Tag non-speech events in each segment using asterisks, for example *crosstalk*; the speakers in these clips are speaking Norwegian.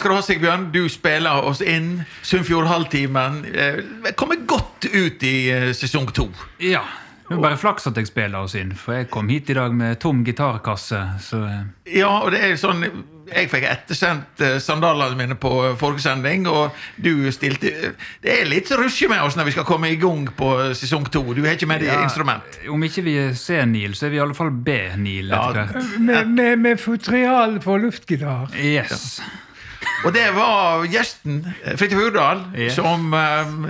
skal du ha, Sigbjørn. Du spiller oss inn. Sunnfjord-halvtimen Kommer godt ut i eh, sesong to. Ja. Det er bare flaks at jeg spiller oss inn, for jeg kom hit i dag med tom gitarkasse. så... eh, Ja, og det er sånn Jeg fikk ettersendt eh, sandalene mine på forrige sending, og du stilte Det er litt rusje med oss når vi skal komme i gang på sesong to. Du har ikke med deg Ja, instrument. Om ikke vi er C-Nil, så er vi i alle fall B-Nil. Ja. etter hvert. Med, med, med futrial for luftgitar. Yes. Og det var gjesten, eh, Fridtjof Urdal, Ja. som um,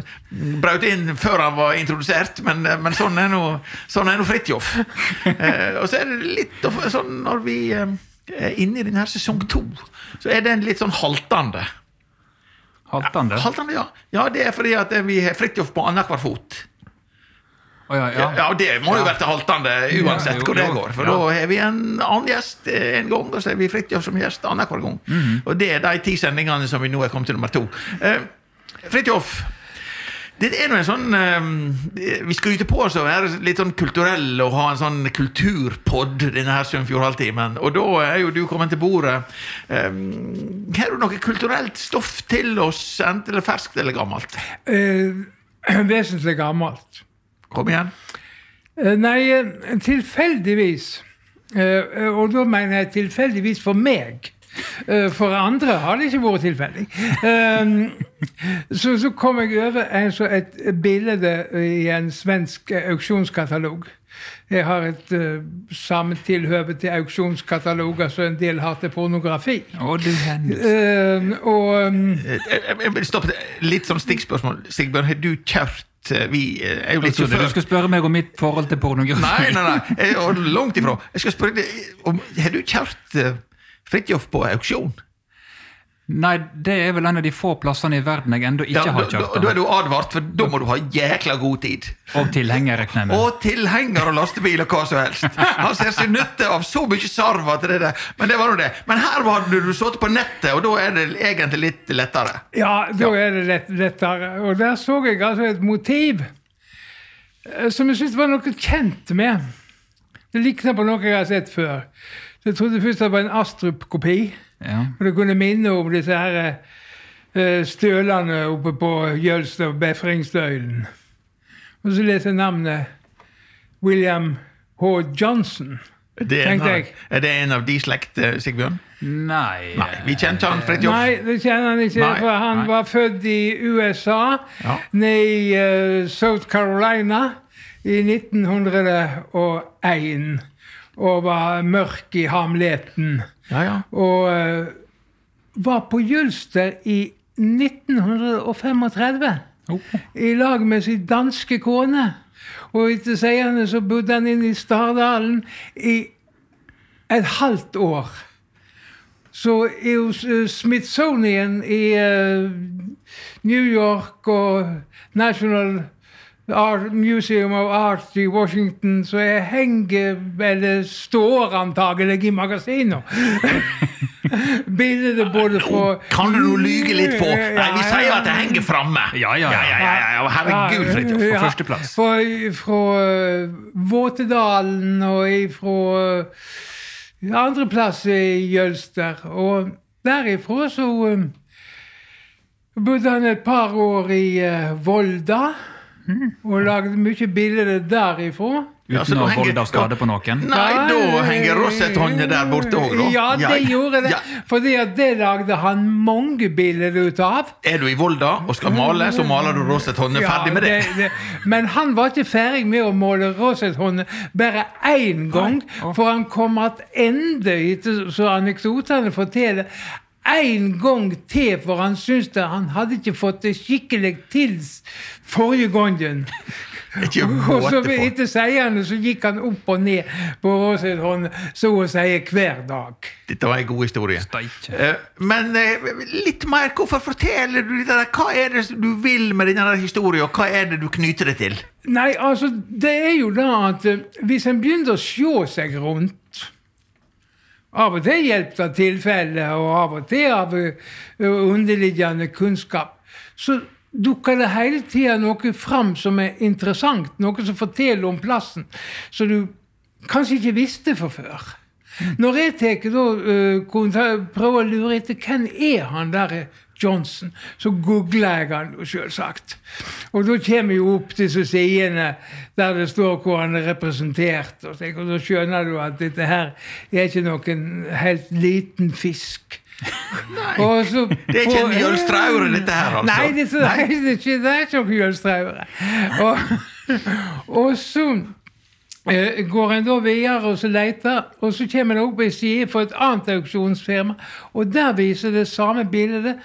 brøt inn før han var introdusert. Men, eh, men sånn er nå sånn Fridtjof. uh, *laughs* og så er det litt sånn når vi uh, er inne i denne sesong to, så er den litt sånn haltende. Haltende. Haltende, ja. ja, det er fordi at vi har Fridtjof på annenhver fot. Å, ja, Ja. ja. og det må jo være haltende uansett Ja, jo, hvor det går. For Ja. da har vi en annen gjest eh, en gang, og så har vi Fridtjof som gjest annenhver gang. Mhm. Og det er de ti sendingene som vi nå er kommet til nummer to. Eh, Fridtjof, det er nå en sånn eh, Vi skryter på oss å være litt sånn kulturelle og ha en sånn kulturpod denne her Sunnfjordhalvtimen. Og da er jo du kommet til bordet. Eh, har du noe kulturelt stoff til oss, enten eller ferskt eller gammelt? Eh, *clears throat* vesentlig gammelt. Kom igjen. Eh, nei, eh, tilfeldigvis. Eh, og da mener jeg tilfeldigvis for meg. For andre har det ikke vært tilfeldig. Så, så kom jeg over et bilde i en svensk auksjonskatalog. Jeg har et uh, samme tilhøve til auksjonskataloger som en del har til pornografi. Å, du uh, Eh, og um, Eh, eh, Stopp. Litt sånn stikkspørsmål. Sigbjørn, har du kjørt eh, Vi eh, er jo Jeg litt så trodde du skal skulle spørre meg om mitt forhold til pornografi. Nei, nei, nei. *laughs* Jeg er langt ifra. Jeg skal spørre deg om Har du kjørt Fridtjof på auksjon? Nei, det er vel en av de få plassene i verden jeg ennå ikke Ja, har kjørt. da, da er du advart, for da må du ha jækla god tid. Og tilhenger, regner jeg med. Og tilhenger og lastebil og hva som helst. Han ser seg nytte av så mye sarv at det der. Men det var nå det. Men her var du, du sittet på nettet, og da er det egentlig litt lettere. Ja, da er det lett, lettere. Og der så jeg altså et motiv eh, som jeg syntes var noe kjent med. Det likner på noe jeg har sett før. Så jeg trodde først det var en Astrup-kopi. Ja. Og det kunne minne om disse her eh, stølene oppe på Jølster Befringsdøylen. Og så leser jeg navnet William H. Johnson. Det er, jeg. er det en av de slekt, eh, Sigbjørn? Nei, Nei, vi kjente han, Fridtjof. Nei, det kjenner han ikke. Nei, for han nei. var født i USA, Ja. nede i uh, South Carolina, i 1901. Og var mørk i hamleten. Ja, ja. Og uh, var på Jølster i 1935. I lag med sin danske kone. Og etter seierne så bodde han inne i Stardalen i et halvt år. Så er jo eh, Smithsonian i uh, New York og National Art, Museum of Art i Washington, så jeg henger Eller står antagelig i magasinet. *laughs* Bilder både fra Kan du lyge litt på? Nei, vi sier at det henger framme. Ja, ja, ja. ja, ja, ja. Herregud, Fridtjof. på førsteplass. Fra, fra eh, Våtedalen og fra uh, andreplass i Jølster. Og derifra så eh, bodde han et par år i eh, Volda. Og lagde mye bilder derifra. Uten ja, å volde skade på noen. Nei, da henger Rosethåndet der borte òg, da. Ja, det gjorde det. Ja. Fordi at det lagde han mange bilder ut av. Er du i Volda og skal male, så maler du Rosethåndet. Ferdig med det. Men han var ikke ferdig med å måle Rosethåndet bare én gang, for han kom tilbake, etter så anekdotene forteller, en gang til, for han syntes det, han hadde ikke fått det skikkelig til forrige gangen. *laughs* Ikke Og så etter seierne så gikk han opp og ned på Rosethåndet så å si hver dag. Dette var en god historie. Steike. Eh, Men eh, litt mer, hvorfor forteller du dette? Hva er det du vil med denne historien, og hva er det du knyter det til? Nei, altså, det er jo da at eh, hvis en begynner å se seg rundt Av og til hjelp av tilfeller, og av og til av underliggende kunnskap. Så dukker det hele tida noe fram som er interessant, noe som forteller om plassen, som du kanskje ikke visste fra før. Når jeg tar da, uh, prøver å lure etter hvem er han der Johnson, så googler jeg han selvsagt. Og da kommer jo opp disse sidene der det står hvor han er representert. Og, tenker, og da skjønner du at dette her er ikke noen helt liten fisk. Og så Det er ikke en jølstraure, dette her, altså. Nei, det, er- *laughs* det, er ikke, det er ikke noen jølstraure. Og, *laughs* og så eh, går en da videre og så leter, og så kommer en opp ei side for et annet auksjonsfirma, og der viser det samme bildet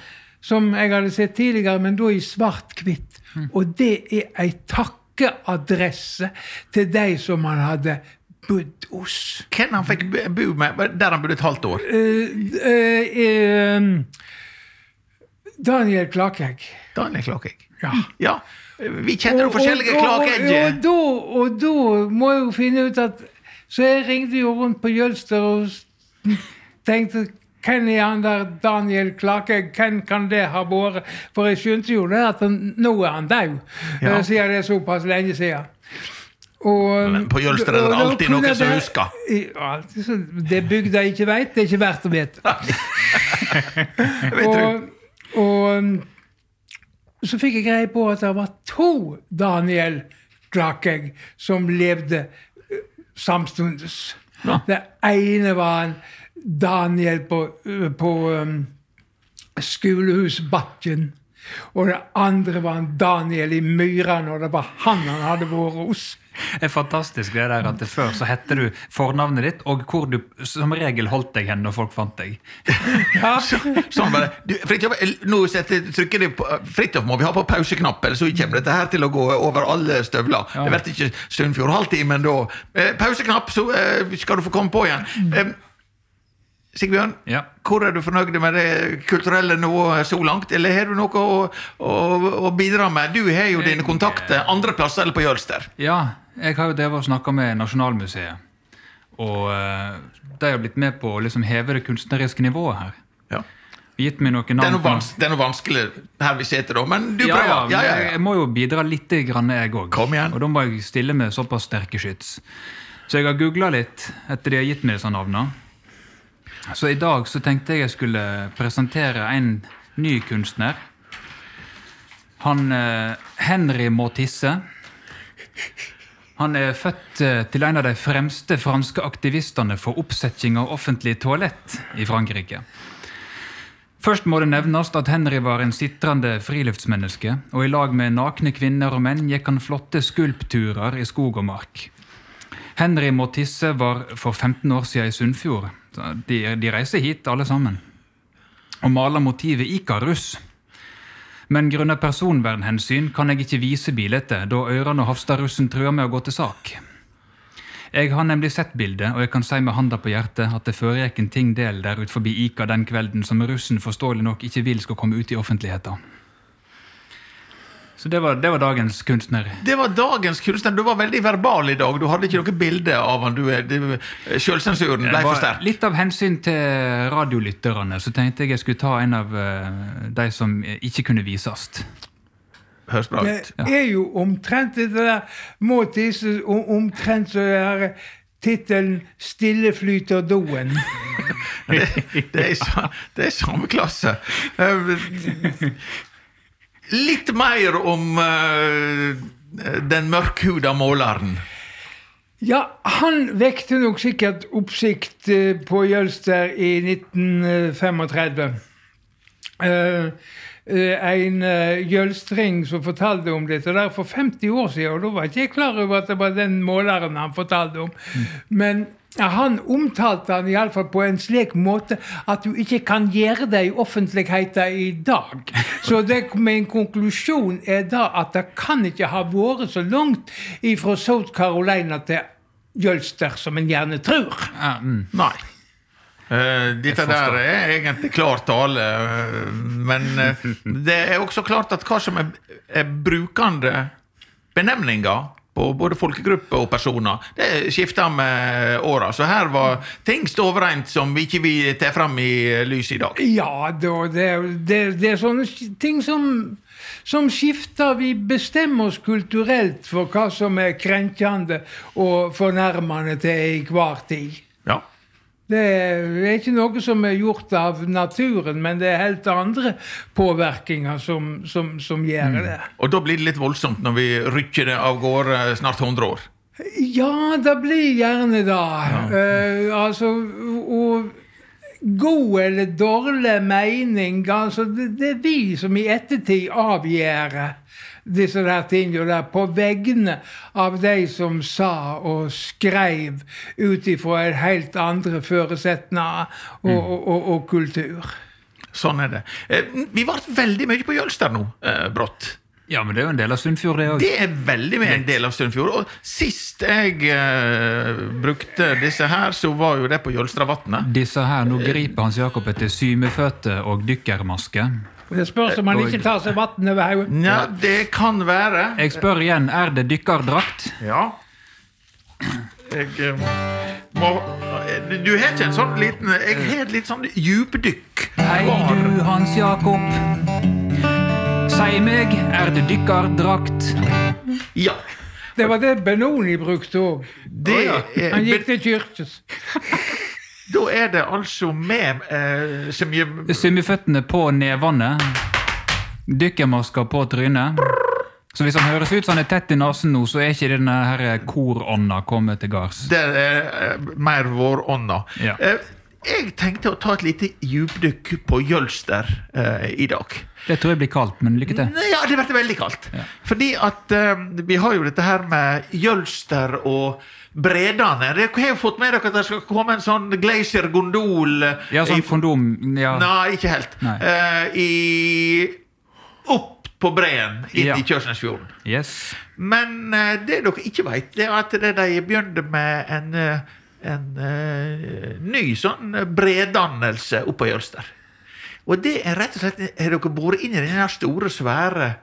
som jeg hadde sett tidligere, men da i svart-hvitt. Og det er ei takkeadresse til de som han hadde bodd hos. Hvem han fikk bo med der han bodde et halvt år? Uh, uh, uh, Daniel Klakegg. Daniel Klakegg. Ja. Ja. Vi kjenner jo forskjellige Og- og- og- Og, da- og da må jeg jo finne ut at Så jeg ringte jo rundt på Jølster og tenkte hvem er han der Daniel Klake? Hvem kan det ha vært? For jeg skjønte jo det at han, nå er han død, Ja. eh, siden det er såpass lenge siden. Og, Men på Jølster er det alltid noe noen som husker. Alltid Det bygda ikke veit, det er ikke verdt å vite. *laughs* og, Og, du. Og så fikk jeg greie på at det var to Daniel Klakegg som levde eh, samstundes. Ja. Det ene var en Daniel på, eh, på um, Skolehusbakken. Og det andre var en Daniel i Myra, når det var han han hadde vært hos. Det er fantastisk det der at det før så hette du fornavnet ditt, og hvor du som regel holdt deg hen når folk fant deg. *laughs* Ja. Sånn bare. Du, Fritjof, nå setter trykker de på Fritjof må vi ha på pauseknapp, eller så kommer dette her til å gå over alle støvler. Det blir ikke Sunnfjord halvtime, men da eh, Pauseknapp, så eh, skal du få komme på igjen. Eh, Sigbjørn, Ja. hvor er du fornøyd med det kulturelle nå så langt, eller har du noe å, å, å bidra med? Du har jo dine kontakter andre plasser eller på Jølster. Ja, jeg har jo drevet og snakka med Nasjonalmuseet. Og eh, de har blitt med på å liksom heve det kunstneriske nivået her. Ja. Gitt meg noen Det, er noe vans det er noe vanskelig her vi sitter, da, men du Ja, prøver. ja, Ja. Jeg må jo bidra litt, grann, jeg òg. Og da må jeg stille med såpass sterke skyts. Så jeg har googla litt etter de har gitt meg disse navnene. Så i dag så tenkte jeg jeg skulle presentere en ny kunstner. Han eh, Henry Mortisse. Han er født eh, til en av de fremste franske aktivistene for oppsetting av offentlig toalett i Frankrike. Først må det nevnes at Henry var en sitrende friluftsmenneske, og i lag med nakne kvinner og menn gikk han flotte skulpturer i skog og mark. Henry Mortisse var for 15 år siden i Sunnfjord. De, de reiser hit, alle sammen, og maler motivet Ikarus. Men grunnet personvernhensyn kan jeg ikke vise bildet, da Øyran og Hafstad-russen truer med å gå til sak. Jeg har nemlig sett bildet, og jeg kan si med handa på hjertet at det foregikk en ting del der ut forbi Ika den kvelden som russen forståelig nok ikke vil skal komme ut i offentligheten. Så det var, det var dagens kunstner. Det var dagens kunstner. Du var veldig verbal i dag. Du hadde ikke noe bilde av han. Du, Selvsensuren ble for sterk. Litt av hensyn til radiolytterne så tenkte jeg jeg skulle ta en av eh, de som ikke kunne vises. Høres bra ut. Det er jo omtrent dette der må tisse omtrent så er tittelen 'Stille flyter doen'. *laughs* Det, det, er, det er samme klasse. Litt mer om uh, den mørkhuda måleren. Ja, han vekte nok sikkert oppsikt eh, på Jølster i 1935. Eh, eh, en uh, jølstring som fortalte om dette der for 50 år siden, og da var ikke jeg klar over at det var den måleren han fortalte om. Men ja, han omtalte han iallfall på en slik måte at du ikke kan gjøre det i offentligheten i dag. *laughs* Så det, min konklusjon er da at det kan ikke ha vært så langt fra South Carolina til Jølster som en gjerne tror. Ja, mm. Nei. Uh, dette der er egentlig klar tale, uh, men uh, *laughs* det er også klart at hva som er, er brukende benevninger på både folkegrupper og personer, det skifter med åra. Så her var ting overeint som vi ikke vil ta fram i lyset i dag. Ja, det, det, det er sånne ting som, som skifter. Vi bestemmer oss kulturelt for hva som er krenkende og fornærmende til enhver tid. Ja. Det er ikke noe som er gjort av naturen, men det er helt andre påvirkninger som, som, som gjør det. Og da blir det litt voldsomt når vi rykker det av gårde snart 100 år. Ja, det blir gjerne det. Eh, altså, og god eller dårlig mening altså, det, det er vi som i ettertid avgjør disse der tingene der på vegne av de som sa og skrev ut ifra helt andre forutsetninger og, og, og, og kultur. Sånn er det. Eh, Vi ble veldig mye på Jølster nå, eh, brått. Ja, men det er jo en del av Sunnfjord, det òg. Det er veldig mye en del av Sunnfjord. Og sist jeg eh, brukte disse her, så var jo det på Jølstravatnet. Disse her, nå griper Hans Jakob etter symeføtter og dykkermaske. Det spørs om han ikke tar seg vann over hodet. Ja, det kan være. Jeg spør igjen, er det dykkerdrakt? Ja. Jeg eh, må Du har ikke en sånn liten Jeg har et litt sånn djupdykk. Hei du, Hans Jakob. Si meg, er det dykkerdrakt? Ja. Det var det Benoni brukte òg. Han gikk til kyrkjes. *laughs* da er det altså med eh, mye på nevene. Dykkermasker på trynet. Så hvis han høres ut som han er tett i nesen nå, så er ikke denne her korånda kommet til gards. Det er eh, mer vårånda. Ja. Eh, jeg tenkte å ta et lite djupdykk på Jølster eh, i dag. Det tror jeg blir kaldt, men lykke til. Ja, det blir veldig kaldt. Fordi at um, vi har jo dette her med Jølster og Bredane. Dere har jo fått med dere at det skal komme en sånn Glacier gondol eh, Ja, sånn i- kondom ja. Nei, ikke helt. Nei. Uh, i, opp på breen inn Ja. i Kjørsnesfjorden. Yes. Men uh, det dere ikke vet, det er at det de begynte med en, eh, en uh, ny sånn bredannelse oppå Jølster. Og det er rett og slett Har dere vært inn i den her store, svære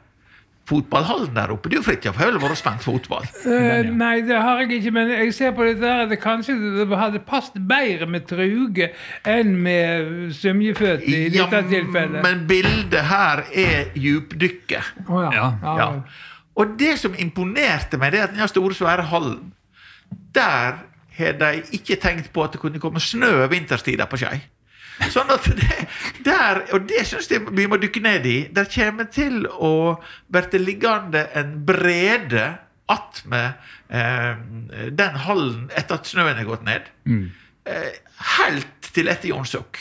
fotballhallen der oppe? Du, Fridtjof, har vel vært spent fotball? Uh, nei, det har jeg ikke, men jeg ser på dette her at det kanskje det hadde passet bedre med truge enn med sømjeføtt i dette tilfellet. men bildet her er djupdykket. Oh, ja. Ja. Ja. Og det som imponerte meg, det er at den store, svære hallen Der har de ikke tenkt på at det kunne komme snø vinterstida på Skei. Sånn at det, der, Og det syns jeg vi må dykke ned i. Der kommer til å bli liggende en brede attmed eh, den hallen etter at snøen er gått ned. Eh, helt til etter Jonsok.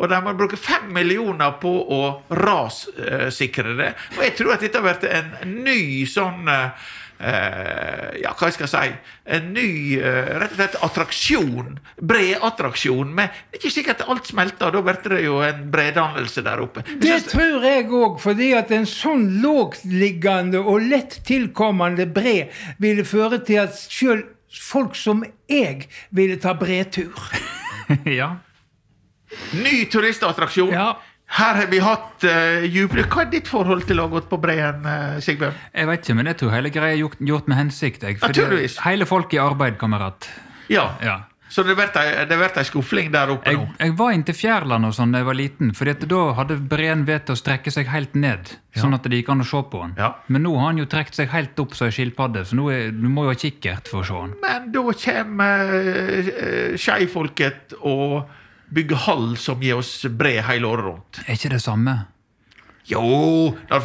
Og de må bruke fem millioner på å rassikre det. Og jeg tror at dette har vært en ny sånn eh, Ja, hva skal jeg si? En ny eh, rett og slett attraksjon. Breattraksjon. Men det er ikke sikkert alt smelter. Da blir det jo en bredannelse der oppe. Jeg Det synes- tror jeg òg, fordi at en sånn lågtliggende og lett tilkommende bre ville føre til at sjøl folk som jeg ville ta bretur. *laughs* ja. Ny turistattraksjon. Ja. Her har vi hatt uh, jubileum. Hva er ditt forhold til å ha gått på breen, uh, Sigbjørn? Jeg vet ikke, men jeg tror hele greia er gjort, gjort med hensikt. Jeg, Naturligvis. Hele folk i arbeid, kamerat. Ja. Ja. Så det blir ei- skufling der oppe Jeg, nå? jeg var inntil Fjærland og sånn da jeg var liten, fordi da hadde breen ved å strekke seg helt ned. Sånn at det gikk an å se på den. Ja. Men nå har han jo trukket seg helt opp som ei skilpadde, så nå er, du må jo ha kikkert for å se den. Men da kommer uh, skeifolket og bygger hall som gir oss bre hele året rundt. Er ikke det samme? Jo da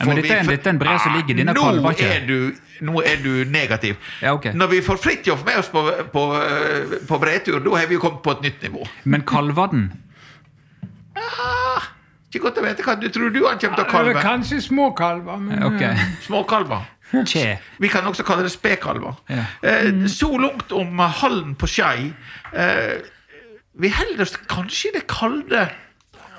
Ja, men dette er en- vi- dette er en bre som ligger i ikke? er du Nå er du negativ. Ja, okay. Når vi får Fridtjof med oss på, på, eh, på bretur, da har vi jo kommet på et nytt nivå. Men kalver den? Ah, ikke godt å vite hva du tror du han kommer til å kalve. kanskje små kalver. Men, Okay. eh, *laughs* Småkalver. Kje. Vi kan også kalle det spekalver. Ja. Eh, så langt om hallen på Skei. Eh, vi holder oss kanskje i det kalde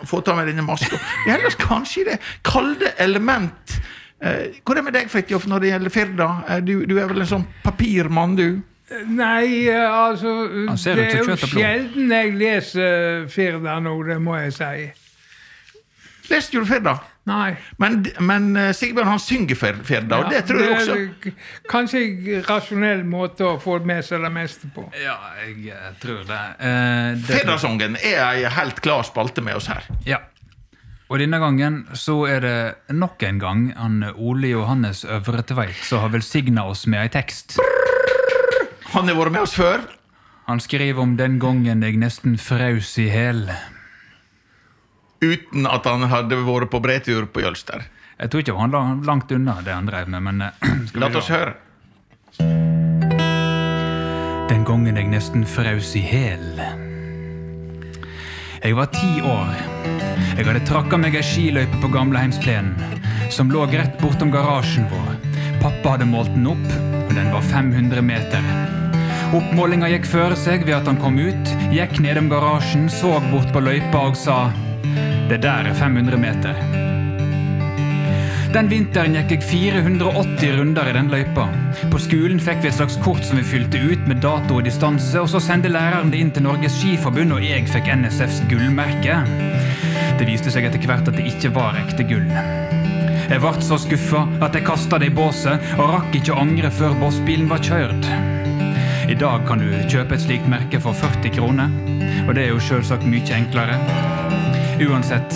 Få ta med denne maska. Vi holder oss kanskje i det kalde element. Eh, hvor er det med deg, Fridtjof, når det gjelder Firda? Eh, du, du er vel en sånn papirmann, du? Nei, eh, altså Han ser Det ut er som jo kjøtt og blod. sjelden jeg leser Firda nå, det må jeg si. Leste du Firda? Nei. Men, men eh, Sigbjørn han synger Fir- Firda, og det tror jeg også. er Kanskje en rasjonell måte å få med seg det meste på. Ja, jeg eh, tror det. Eh, det Firdasongen er ei helt klar spalte med oss her. Ja. Og denne gangen så er det nok en gang han Ole Johannes Øvretveit som har velsigna oss med ei tekst. Han har vært med oss før. Han skriver om den gangen jeg nesten fraus i hæl. Uten at han hadde vært på bretur på Jølster. Jeg tror ikke han var langt unna det han drev med, men eh, *clears throat* La oss høre. Den gangen jeg nesten fraus i hæl. Jeg var ti år. Jeg hadde trakka meg ei skiløype på gamleheimsplenen, som lå rett bortom garasjen vår. Pappa hadde målt den opp, og den var 500 meter. Oppmålinga gikk føre seg ved at han kom ut, gikk nedom garasjen, så bort på løypa og sa Det der er 500 meter. Den vinteren gikk jeg 480 runder i den løypa. På skolen fikk vi et slags kort som vi fylte ut med dato og distanse, og så sendte læreren det inn til Norges Skiforbund, og jeg fikk NSFs gullmerke. Det viste seg etter hvert at det ikke var ekte gull. Jeg ble så skuffa at jeg kasta det i båset, og rakk ikke å angre før bossbilen var kjørt. I dag kan du kjøpe et slikt merke for 40 kroner, og det er jo selvsagt mye enklere. Uansett,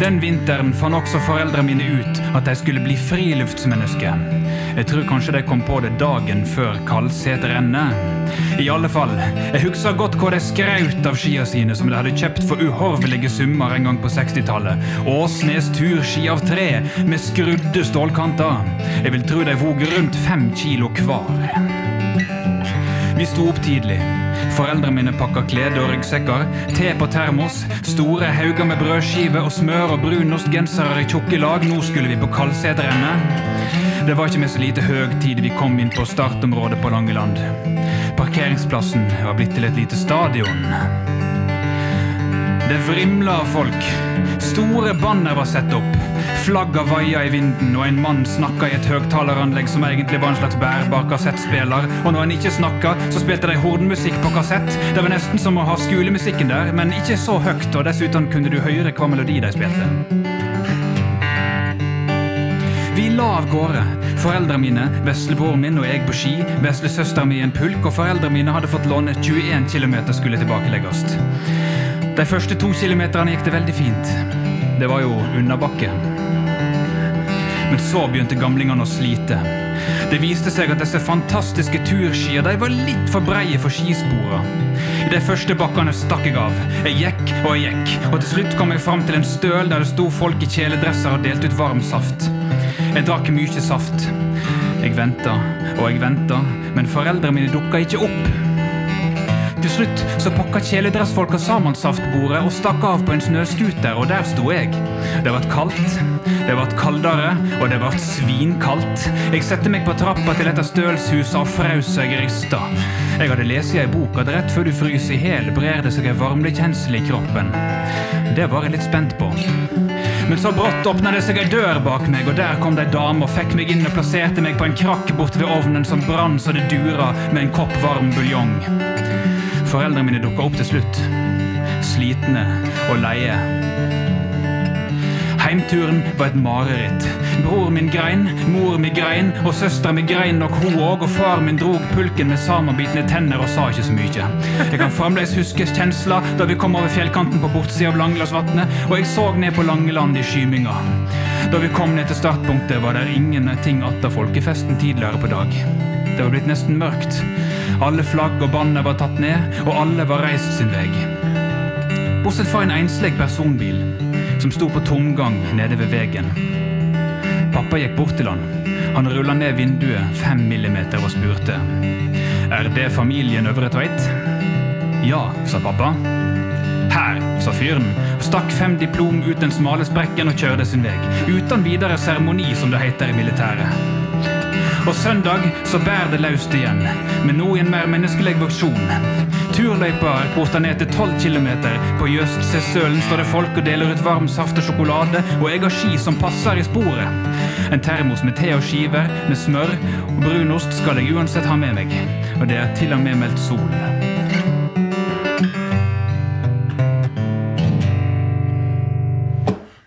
den vinteren fant også foreldrene mine ut at de skulle bli friluftsmenneske. Jeg tror kanskje de kom på det dagen før Kalseterrennet. I alle fall, jeg husker godt hvor de skraut av skia sine som de hadde kjøpt for uhorvelige summer en gang på 60-tallet. Åsnes turski av tre med skrudde stålkanter. Jeg vil tro de vog rundt fem kilo hver. Vi sto opp tidlig. Foreldrene mine pakka klede og ryggsekker, te på termos, store hauger med brødskive og smør og brunostgensere i tjukke lag. Nå skulle vi på Kalseterrennet. Det var ikke med så lite høgtid vi kom inn på startområdet på Langeland. Parkeringsplassen var blitt til et lite stadion. Det vrimla av folk. Store banner var satt opp. Flagga vaia i vinden, og en mann snakka i et høgtaleranlegg som egentlig var en slags bærbar kassettspiller. Og når han ikke snakka, så spilte de hordenmusikk på kassett. Det var nesten som å ha skolemusikken der, men ikke så høyt, og dessuten kunne du høre hva melodi de spilte. Vi la av gårde. Foreldrene mine, veslebroren min og jeg på ski, veslesøsteren min i en pulk, og foreldrene mine hadde fått låne 21 km skulle tilbakelegges. De første to kilometerne gikk det veldig fint. Det var jo unnabakke. Men så begynte gamlingene å slite. Det viste seg at disse fantastiske turskia de var litt for breie for skisporene. I de første bakkene stakk jeg av. Jeg gikk og jeg gikk, og til slutt kom jeg fram til en støl der det sto folk i kjeledresser og delte ut varm saft. Jeg drakk mye saft. Jeg venta og jeg venta, men foreldrene mine dukka ikke opp. Til slutt så pakka kjeledressfolka sammen saftbordet og stakk av på en snøscooter, og der sto jeg. Det ble kaldt, det ble kaldere, og det ble svinkaldt. Jeg satte meg på trappa til et av stølshusene og frøs så jeg rista. Jeg hadde lest i ei bok at rett før du fryser i hjel, brer det seg ei varmekjensel i kroppen. Det var jeg litt spent på. Men så brått åpna det seg ei dør bak meg, og der kom det ei dame og fikk meg inn og plasserte meg på en krakk bort ved ovnen som brann så det dura med en kopp varm buljong. Foreldrene mine dukka opp til slutt. Slitne og leie. Heimturen var et mareritt. Bror min grein, mor mi grein, og søstera mi grein nok hun òg, og far min drog pulken med sammenbitne tenner og sa ikke så mye. Jeg kan fremdeles huske kjensla da vi kom over fjellkanten på bortsida av Langelandsvatnet, og jeg så ned på Langeland i skyminga. Da vi kom ned til startpunktet, var det ingenting att av folkefesten tidligere på dag. Det var blitt nesten mørkt. Alle flagg og banner var tatt ned, og alle var reist sin vei. Bortsett fra en enslig personbil som sto på tomgang nede ved veien. Pappa gikk bort til han. Han rulla ned vinduet fem millimeter og spurte. Er det familien Øvre Tveit? Ja, sa pappa. Sa fyren, stakk fem diplom ut den smale sprekken og kjørte sin vei. Uten videre seremoni, som det heter i militæret. Og søndag så bærer det løst igjen, men nå i en mer menneskelig versjon. Turløypa er korta ned til 12 km. På Jøstsesølen står det folk og deler ut varm saft og sjokolade, og jeg har ski som passer i sporet. En termos med te og skiver med smør og brunost skal jeg uansett ha med meg. Og det er til og med meldt sol.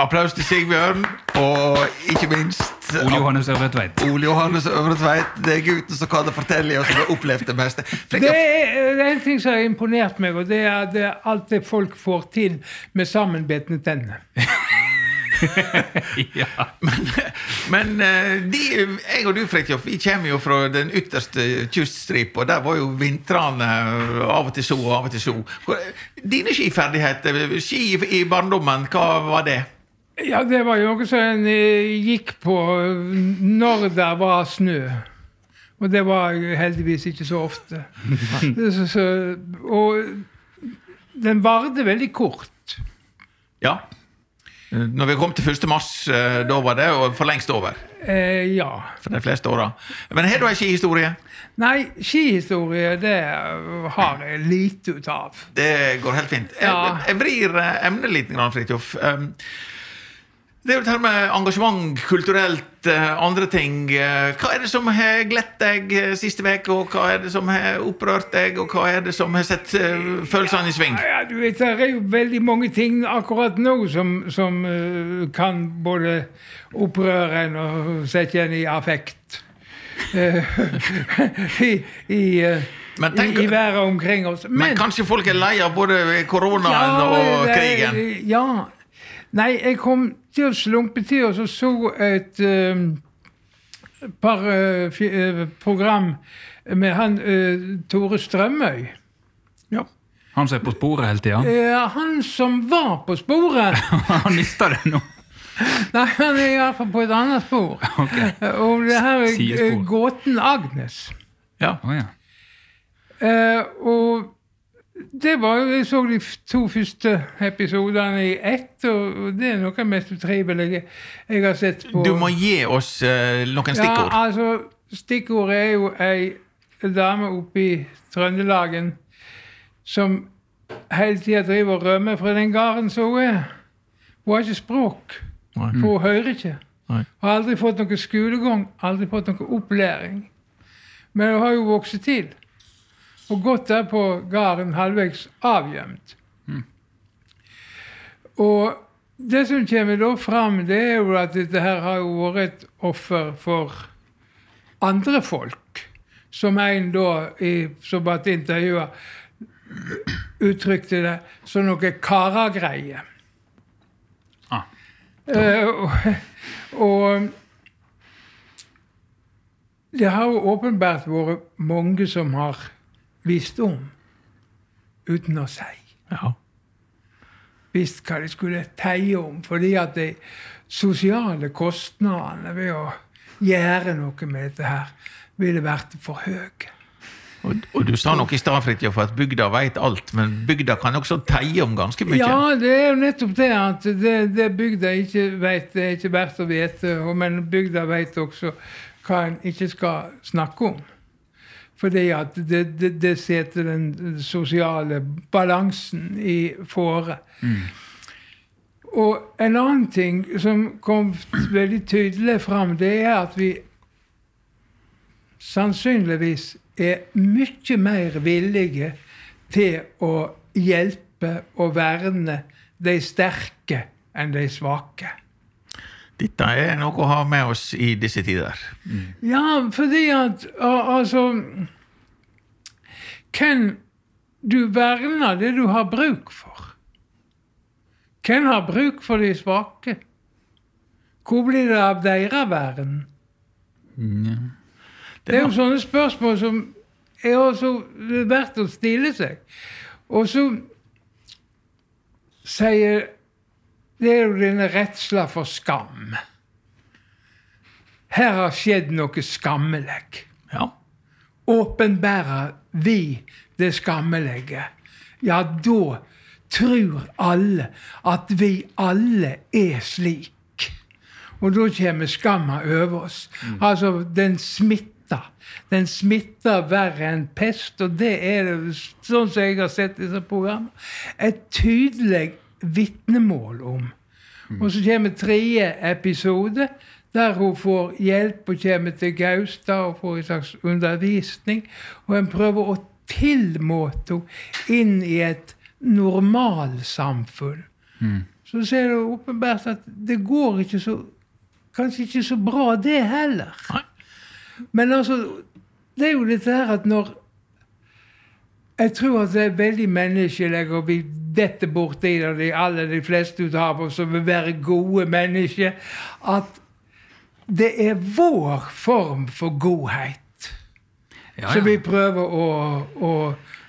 Applaus til Sigbjørn, og ikke minst Ole Johannes Øvre Tveit. Ole Johannes Øvre Tveit. Det er gutten som kan fortelle oss som har opplevd det meste. Det er, det er en ting som har imponert meg, og det er, det er alt det folk får til med sammenbitne tenner. *laughs* ja. Men men de, jeg og du, Fridtjof, vi kommer jo fra den ytterste kyststripa. Der var jo vintrene av og til så og av og til så. Dine skiferdigheter, ski i barndommen, hva var det? Ja, det var jo noe som en eh, gikk på når det var snø. Og det var heldigvis ikke så ofte. *laughs* så, så, og den varte veldig kort. Ja. Når vi kom til 1. mars, eh, da var det for lengst over. Eh, ja. For de fleste åra. Men har du ei skihistorie? Nei, skihistorie det har jeg lite ut av. Det går helt fint. Jeg, Ja. jeg vrir eh, emnet litt, Fridtjof. Um, det er jo dette med engasjement, kulturelt, eh, andre ting. Eh, Hva er det som har glett deg eh, siste uke, og hva er det som har opprørt deg, og hva er det som har sett følelsene i sving? Ja, du vet, Det er jo veldig mange ting akkurat nå som, som kan både opprøre en og sette en i affekt. *laughs* I, i, Men tenk- i, været omkring oss. Men kanskje folk er lei av både koronaen og det- krigen? Ja. Nei, jeg kom til å slumpe til og så så et um, par uh, program med han uh, Tore Strømøy. Ja. Han som er på sporet hele tida. Ja, han som var på sporet *laughs* Han mista det nå. *laughs* Nei, han er i hvert fall på et annet spor. *laughs* Okay. Og det her er gåten Agnes. ja. Oh, ja. Uh, og det var jo Jeg så de to første episodene i ett, og det er noe av det mest utrivelige jeg har sett på Du må gi oss uh, noen stikkord. Ja, altså, stikkordet er jo ei dame oppe i Trøndelagen som hele tida driver og rømmer fra den gården som hun er. Hun har ikke språk, Nei. for hun hører ikke. Nei. Har aldri fått noe skolegang, aldri fått noe opplæring. Men hun har jo vokst til. Og gått der på gården halvveis avgjemt. Og det som kommer da fram, det er jo at dette her har jo vært et offer for andre folk. Som en da, i, som ble intervjua, uttrykte det som noe karagreie. Ah. uh, og, og det har jo åpenbart vært mange som har visst om, uten å si. Ja. Visst hva de skulle teie om, fordi at de sosiale kostnadene ved å gjøre noe med dette her, ville vært for høye. Og, og du sa noe i stad, Fridtjof, at bygda veit alt, men bygda kan også teie om ganske mye. Ja, det er jo nettopp det at det, det bygda ikke vet, det er ikke verdt å vite. Men bygda vet også hva en ikke skal snakke om. Fordi at det, det, det setter den sosiale balansen i fare. Og en annen ting som kom veldig tydelig fram, det er at vi sannsynligvis er mye mer villige til å hjelpe og verne de sterke enn de svake. Dette er noe å ha med oss i disse tider. Ja, fordi at altså Hvem du verner det du har bruk for? Hvem har bruk for de svake? Hvor blir det av deres vern? Det er jo sånne spørsmål som er også verdt å stille seg. Og så sier Det er jo denne redsla for skam. Her har skjedd noe skammelig. Ja. Åpenbærer vi det skammelige, ja, da tror alle at vi alle er slik. Og da kommer skamma over oss. Altså, den smitter. Den smitter verre enn pest, og det er det, sånn som jeg har sett disse programmene, et tydelig vitnemål om. Og så kommer tredje episode, der hun får hjelp og kommer til Gaustad og får en slags undervisning. Og en prøver å tilmåte henne inn i et normalsamfunn. Så ser du åpenbart at det går ikke så Kanskje ikke så bra, det heller. Nei. Men altså, det er jo dette her at når Jeg tror at det er veldig menneskelig, og vi detter borti det, de, alle de fleste av oss som vil være gode mennesker, at det er vår form for godhet Ja, som vi prøver å, å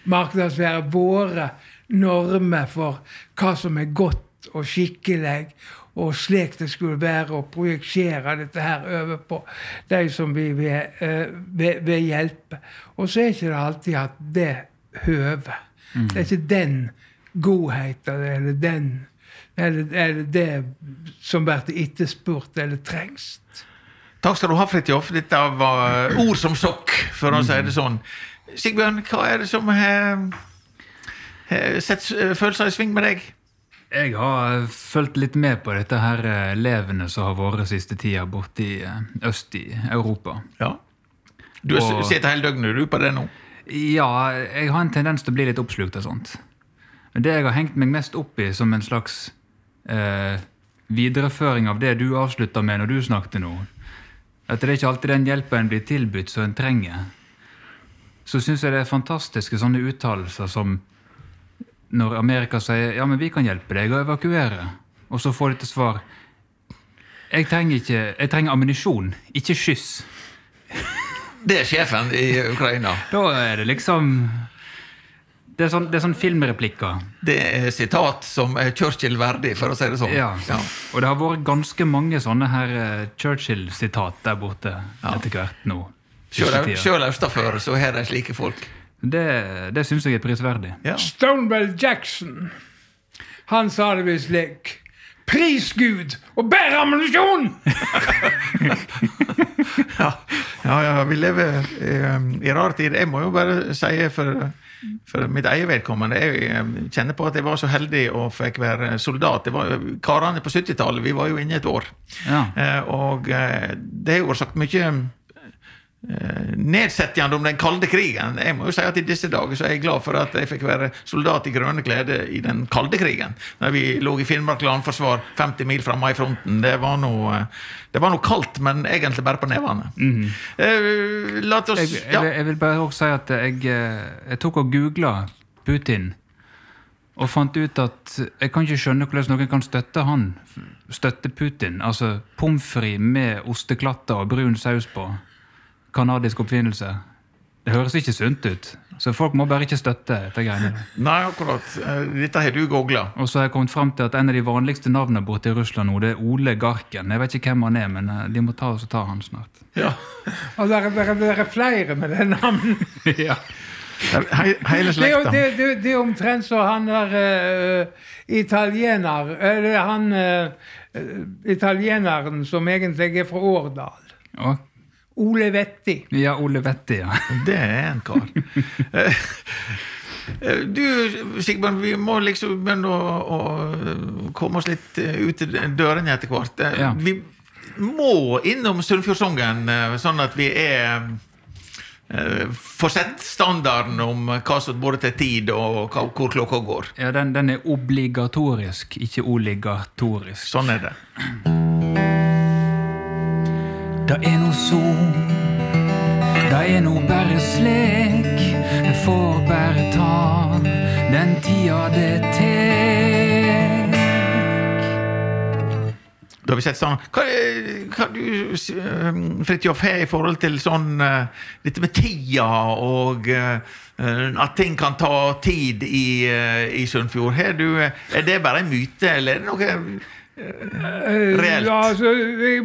markedsføre våre normer for hva som er godt og skikkelig, og slik det skulle være, og projisere dette her over på de som vi vil, eh, vil, vil hjelpe. Og så er ikke det alltid at det høver. Det er ikke den godheten eller den eller, eller det som blir etterspurt eller trengs. Takk skal du ha, Fridtjof. Dette var ord som sokk, for å si det sånn. Sigbjørn, hva er det som har har sett følelser i sving med deg? Jeg har fulgt litt med på dette her levende som har vært siste tida borte i eh, øst i Europa. Ja. Du sittet hele døgnet du på det nå? Ja, jeg har en tendens til å bli litt oppslukt av sånt. Men det jeg har hengt meg mest opp i som en slags eh, videreføring av det du avslutta med når du snakket nå, at det er ikke alltid den hjelpa en blir tilbudt som en trenger, så syns jeg det er fantastiske sånne uttalelser som når Amerika sier ja, men vi kan hjelpe deg å evakuere, og så får de til svar jeg trenger, ikke, jeg trenger ammunisjon, ikke skyss. Det er sjefen i Ukraina. Da er det liksom Det er sånn, det er sånn filmreplikker. Det er sitat som er Churchill verdig, for å si det sånn. Ja. Og det har vært ganske mange sånne her eh, Churchill-sitat der borte etter hvert nå. Sjøl østafor så har de slike folk. Det, det syns jeg er prisverdig. Ja. Stonewell Jackson, han sa det visst slik. Pris Gud og bær ammunisjon! *laughs* Ja, ja, ja vi lever i, i rar tid. Jeg må jo bare si for, for mitt eget vedkommende Jeg eh, kjenner på at jeg var så heldig og fikk være soldat. Det var, karene på 70-tallet, vi var jo inne et år. Ja. Eh, og eh, det har jo vært sagt mye eh, nedsettende om den kalde krigen. Jeg må jo si at I disse dager så er jeg glad for at jeg fikk være soldat i grønne klede i den kalde krigen. Da vi lå i Finnmark landforsvar 50 mil fra maifronten. Det var noe eh, det var noe kaldt, men egentlig bare på nevene. Eh, la oss Jeg, ja. jeg vil bare også si at jeg, eh, jeg tok og googla Putin. Og fant ut at jeg kan ikke skjønne hvordan noen kan støtte han. Støtte Putin. Altså pommes frites med osteklatter og brun saus på. Kanadisk oppfinnelse. Det høres ikke sunt ut. Så folk må bare ikke støtte dette greiene. Nei, akkurat. Eh, Dette har du googla. Og så har jeg kommet frem til at en av de vanligste navnene borte i Russland nå, det er Ole Garken. Jeg vet ikke hvem han er, men eh, de må ta oss og ta han snart. Ja. *laughs* Og der, der, der er flere med det navnet. *laughs* ja. He hele Det slekta. det, det, det er omtrent så han der uh, italiener Eller han eh, eh, italieneren som egentlig er fra Årdal. Og, Ole Vetti. ja, Ole Vetti, ja. Det er en kar. *laughs* Du, Sigbjørn, vi må liksom begynne å, å komme oss litt eh, ut i dørene etter hvert. Eh, Ja. Vi må innom Sunnfjordsongen, eh, sånn at vi er Får sett standarden om hva som både til tid og hva, hvor klokka går. Ja, den, den er obligatorisk, ikke oligatorisk. Sånn er det. Det er no sol, det er no bare slik. Det får bare ta den tida det tek. Da har vi sett sånn Hva, er- hva du, eh, Fridtjof, har i forhold til sånn eh, dette med tida og eh, at ting kan ta tid i, eh, i Sunnfjord? Du, eh, er det bare en myte, eller er det noe Eh, Reelt. Ja, altså, eh,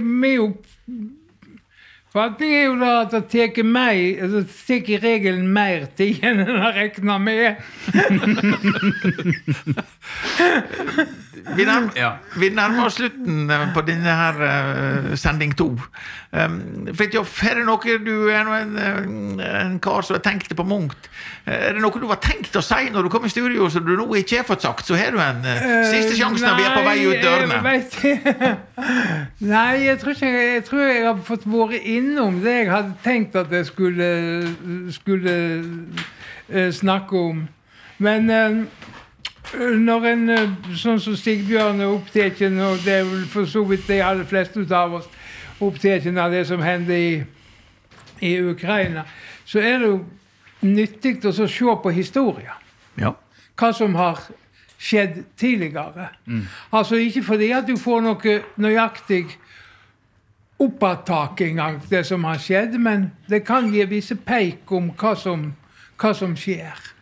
min det er jo da at det tar meg altså, tar i regelen mer tid enn en har regna med. *laughs* Vi nærmer, Ja. vi nærmer oss slutten eh, på denne her uh, sending to. Um, Fridtjof, er det noe du er noe en, eh, en kar som har tenkt på? Eh, Er det noe du har tenkt å si når du kom i studio som du nå ikke har fått sagt? Så har du en uh, siste sjanse når vi er på vei ut dørene. Nei, jeg *laughs* Nei, jeg tror, ikke, jeg tror jeg har fått vært innom det jeg hadde tenkt at jeg skulle, skulle uh, snakke om. Men når en eh, sånn som Stigbjørn er opptatt, og det er vel for så vidt de aller fleste av oss opptatt av det som hender i, i Ukraina, så er det jo nyttig å så se på historien Ja. hva som har skjedd tidligere. Altså ikke fordi at du får noe nøyaktig oppattaking av det som har skjedd, men det kan gi visse peik om hva som, hva som skjer.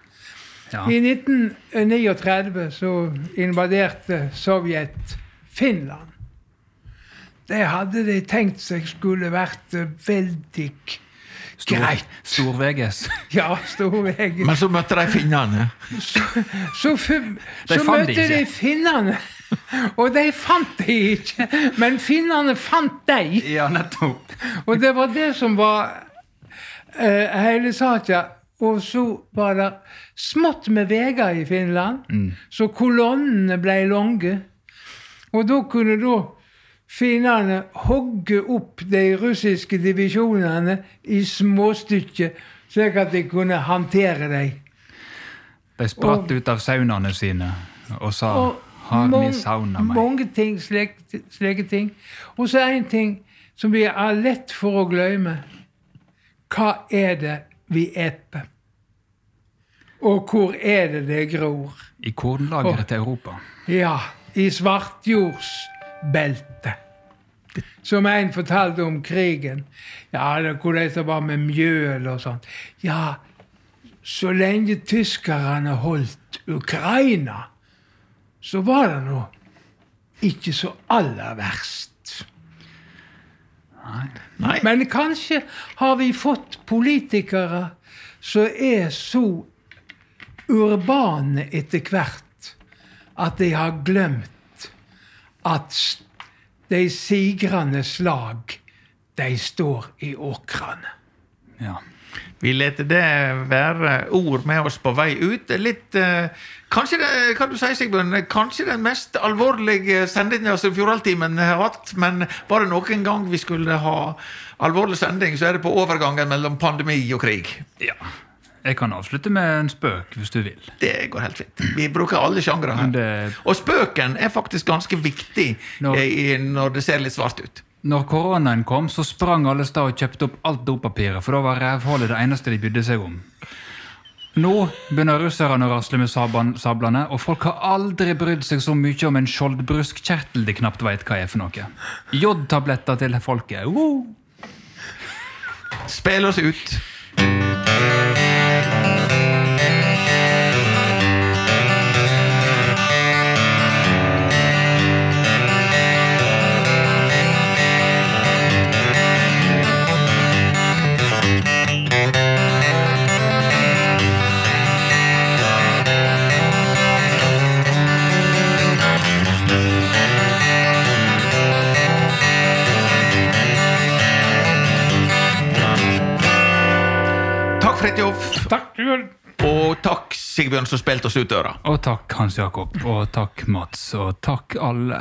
Ja. I 1939 så invaderte Sovjet Finland. Det hadde de tenkt seg skulle vært veldig veldig greit. Stor-VGs. *laughs* Ja, storveges Men så møtte de finnene. Så, så, De så de møtte de finnene, og de fant de ikke. Men finnene fant deg Ja, nettopp. Og det var det som var uh, hele saka. Og så var det smått med veier i Finland, så kolonnene ble lange. Og da kunne da finnene hogge opp de russiske divisjonene i småstykker, slik at de kunne håndtere dem. De spratt ut av saunaene sine og sa Og Har vi mange- sauna meg? Mange ting, slike, slike ting. Og så en ting som vi har lett for å glemme. Hva er det vi eter? Og hvor er det det gror? I kornlageret til Europa. Ja, i svartjordsbeltet. Som en fortalte om krigen. Ja, det, hvordan det var med mjøl og sånt. Ja, så lenge tyskerne holdt Ukraina, så var det nå ikke så aller verst. Nei. Men kanskje har vi fått politikere som er så urbane etter hvert at de har glemt at de sigrende slag, de står i åkrene. Ja. Vi lar det være ord med oss på vei ut. Litt eh, Kanskje det, kan du si, Sigbjørn, kanskje den mest alvorlige sendinga som Fjordaltimen har hatt. Men var det noen gang vi skulle ha alvorlig sending, så er det på overgangen mellom pandemi og krig. ja. Jeg kan avslutte med en spøk, hvis du vil. Det går helt fint. Vi bruker alle sjangre her. det, Og spøken er faktisk ganske viktig Når- eh, i- når det ser litt svart ut. når koronaen kom, så sprang alle sted og kjøpte opp alt dopapiret, for da var rævhullet det eneste de brydde seg om. Nå begynner russerne å rasle med sablene, og folk har aldri brydd seg så mye om en skjoldbruskkjertel de knapt veit hva er for noe. Jodtabletter til folket. Woo! Spill oss ut. Takk, Bjørn. Og takk, Sigbjørn, som spilte oss ut døra. Og takk, Hans Jakob. Og takk, Mats. Og takk, alle.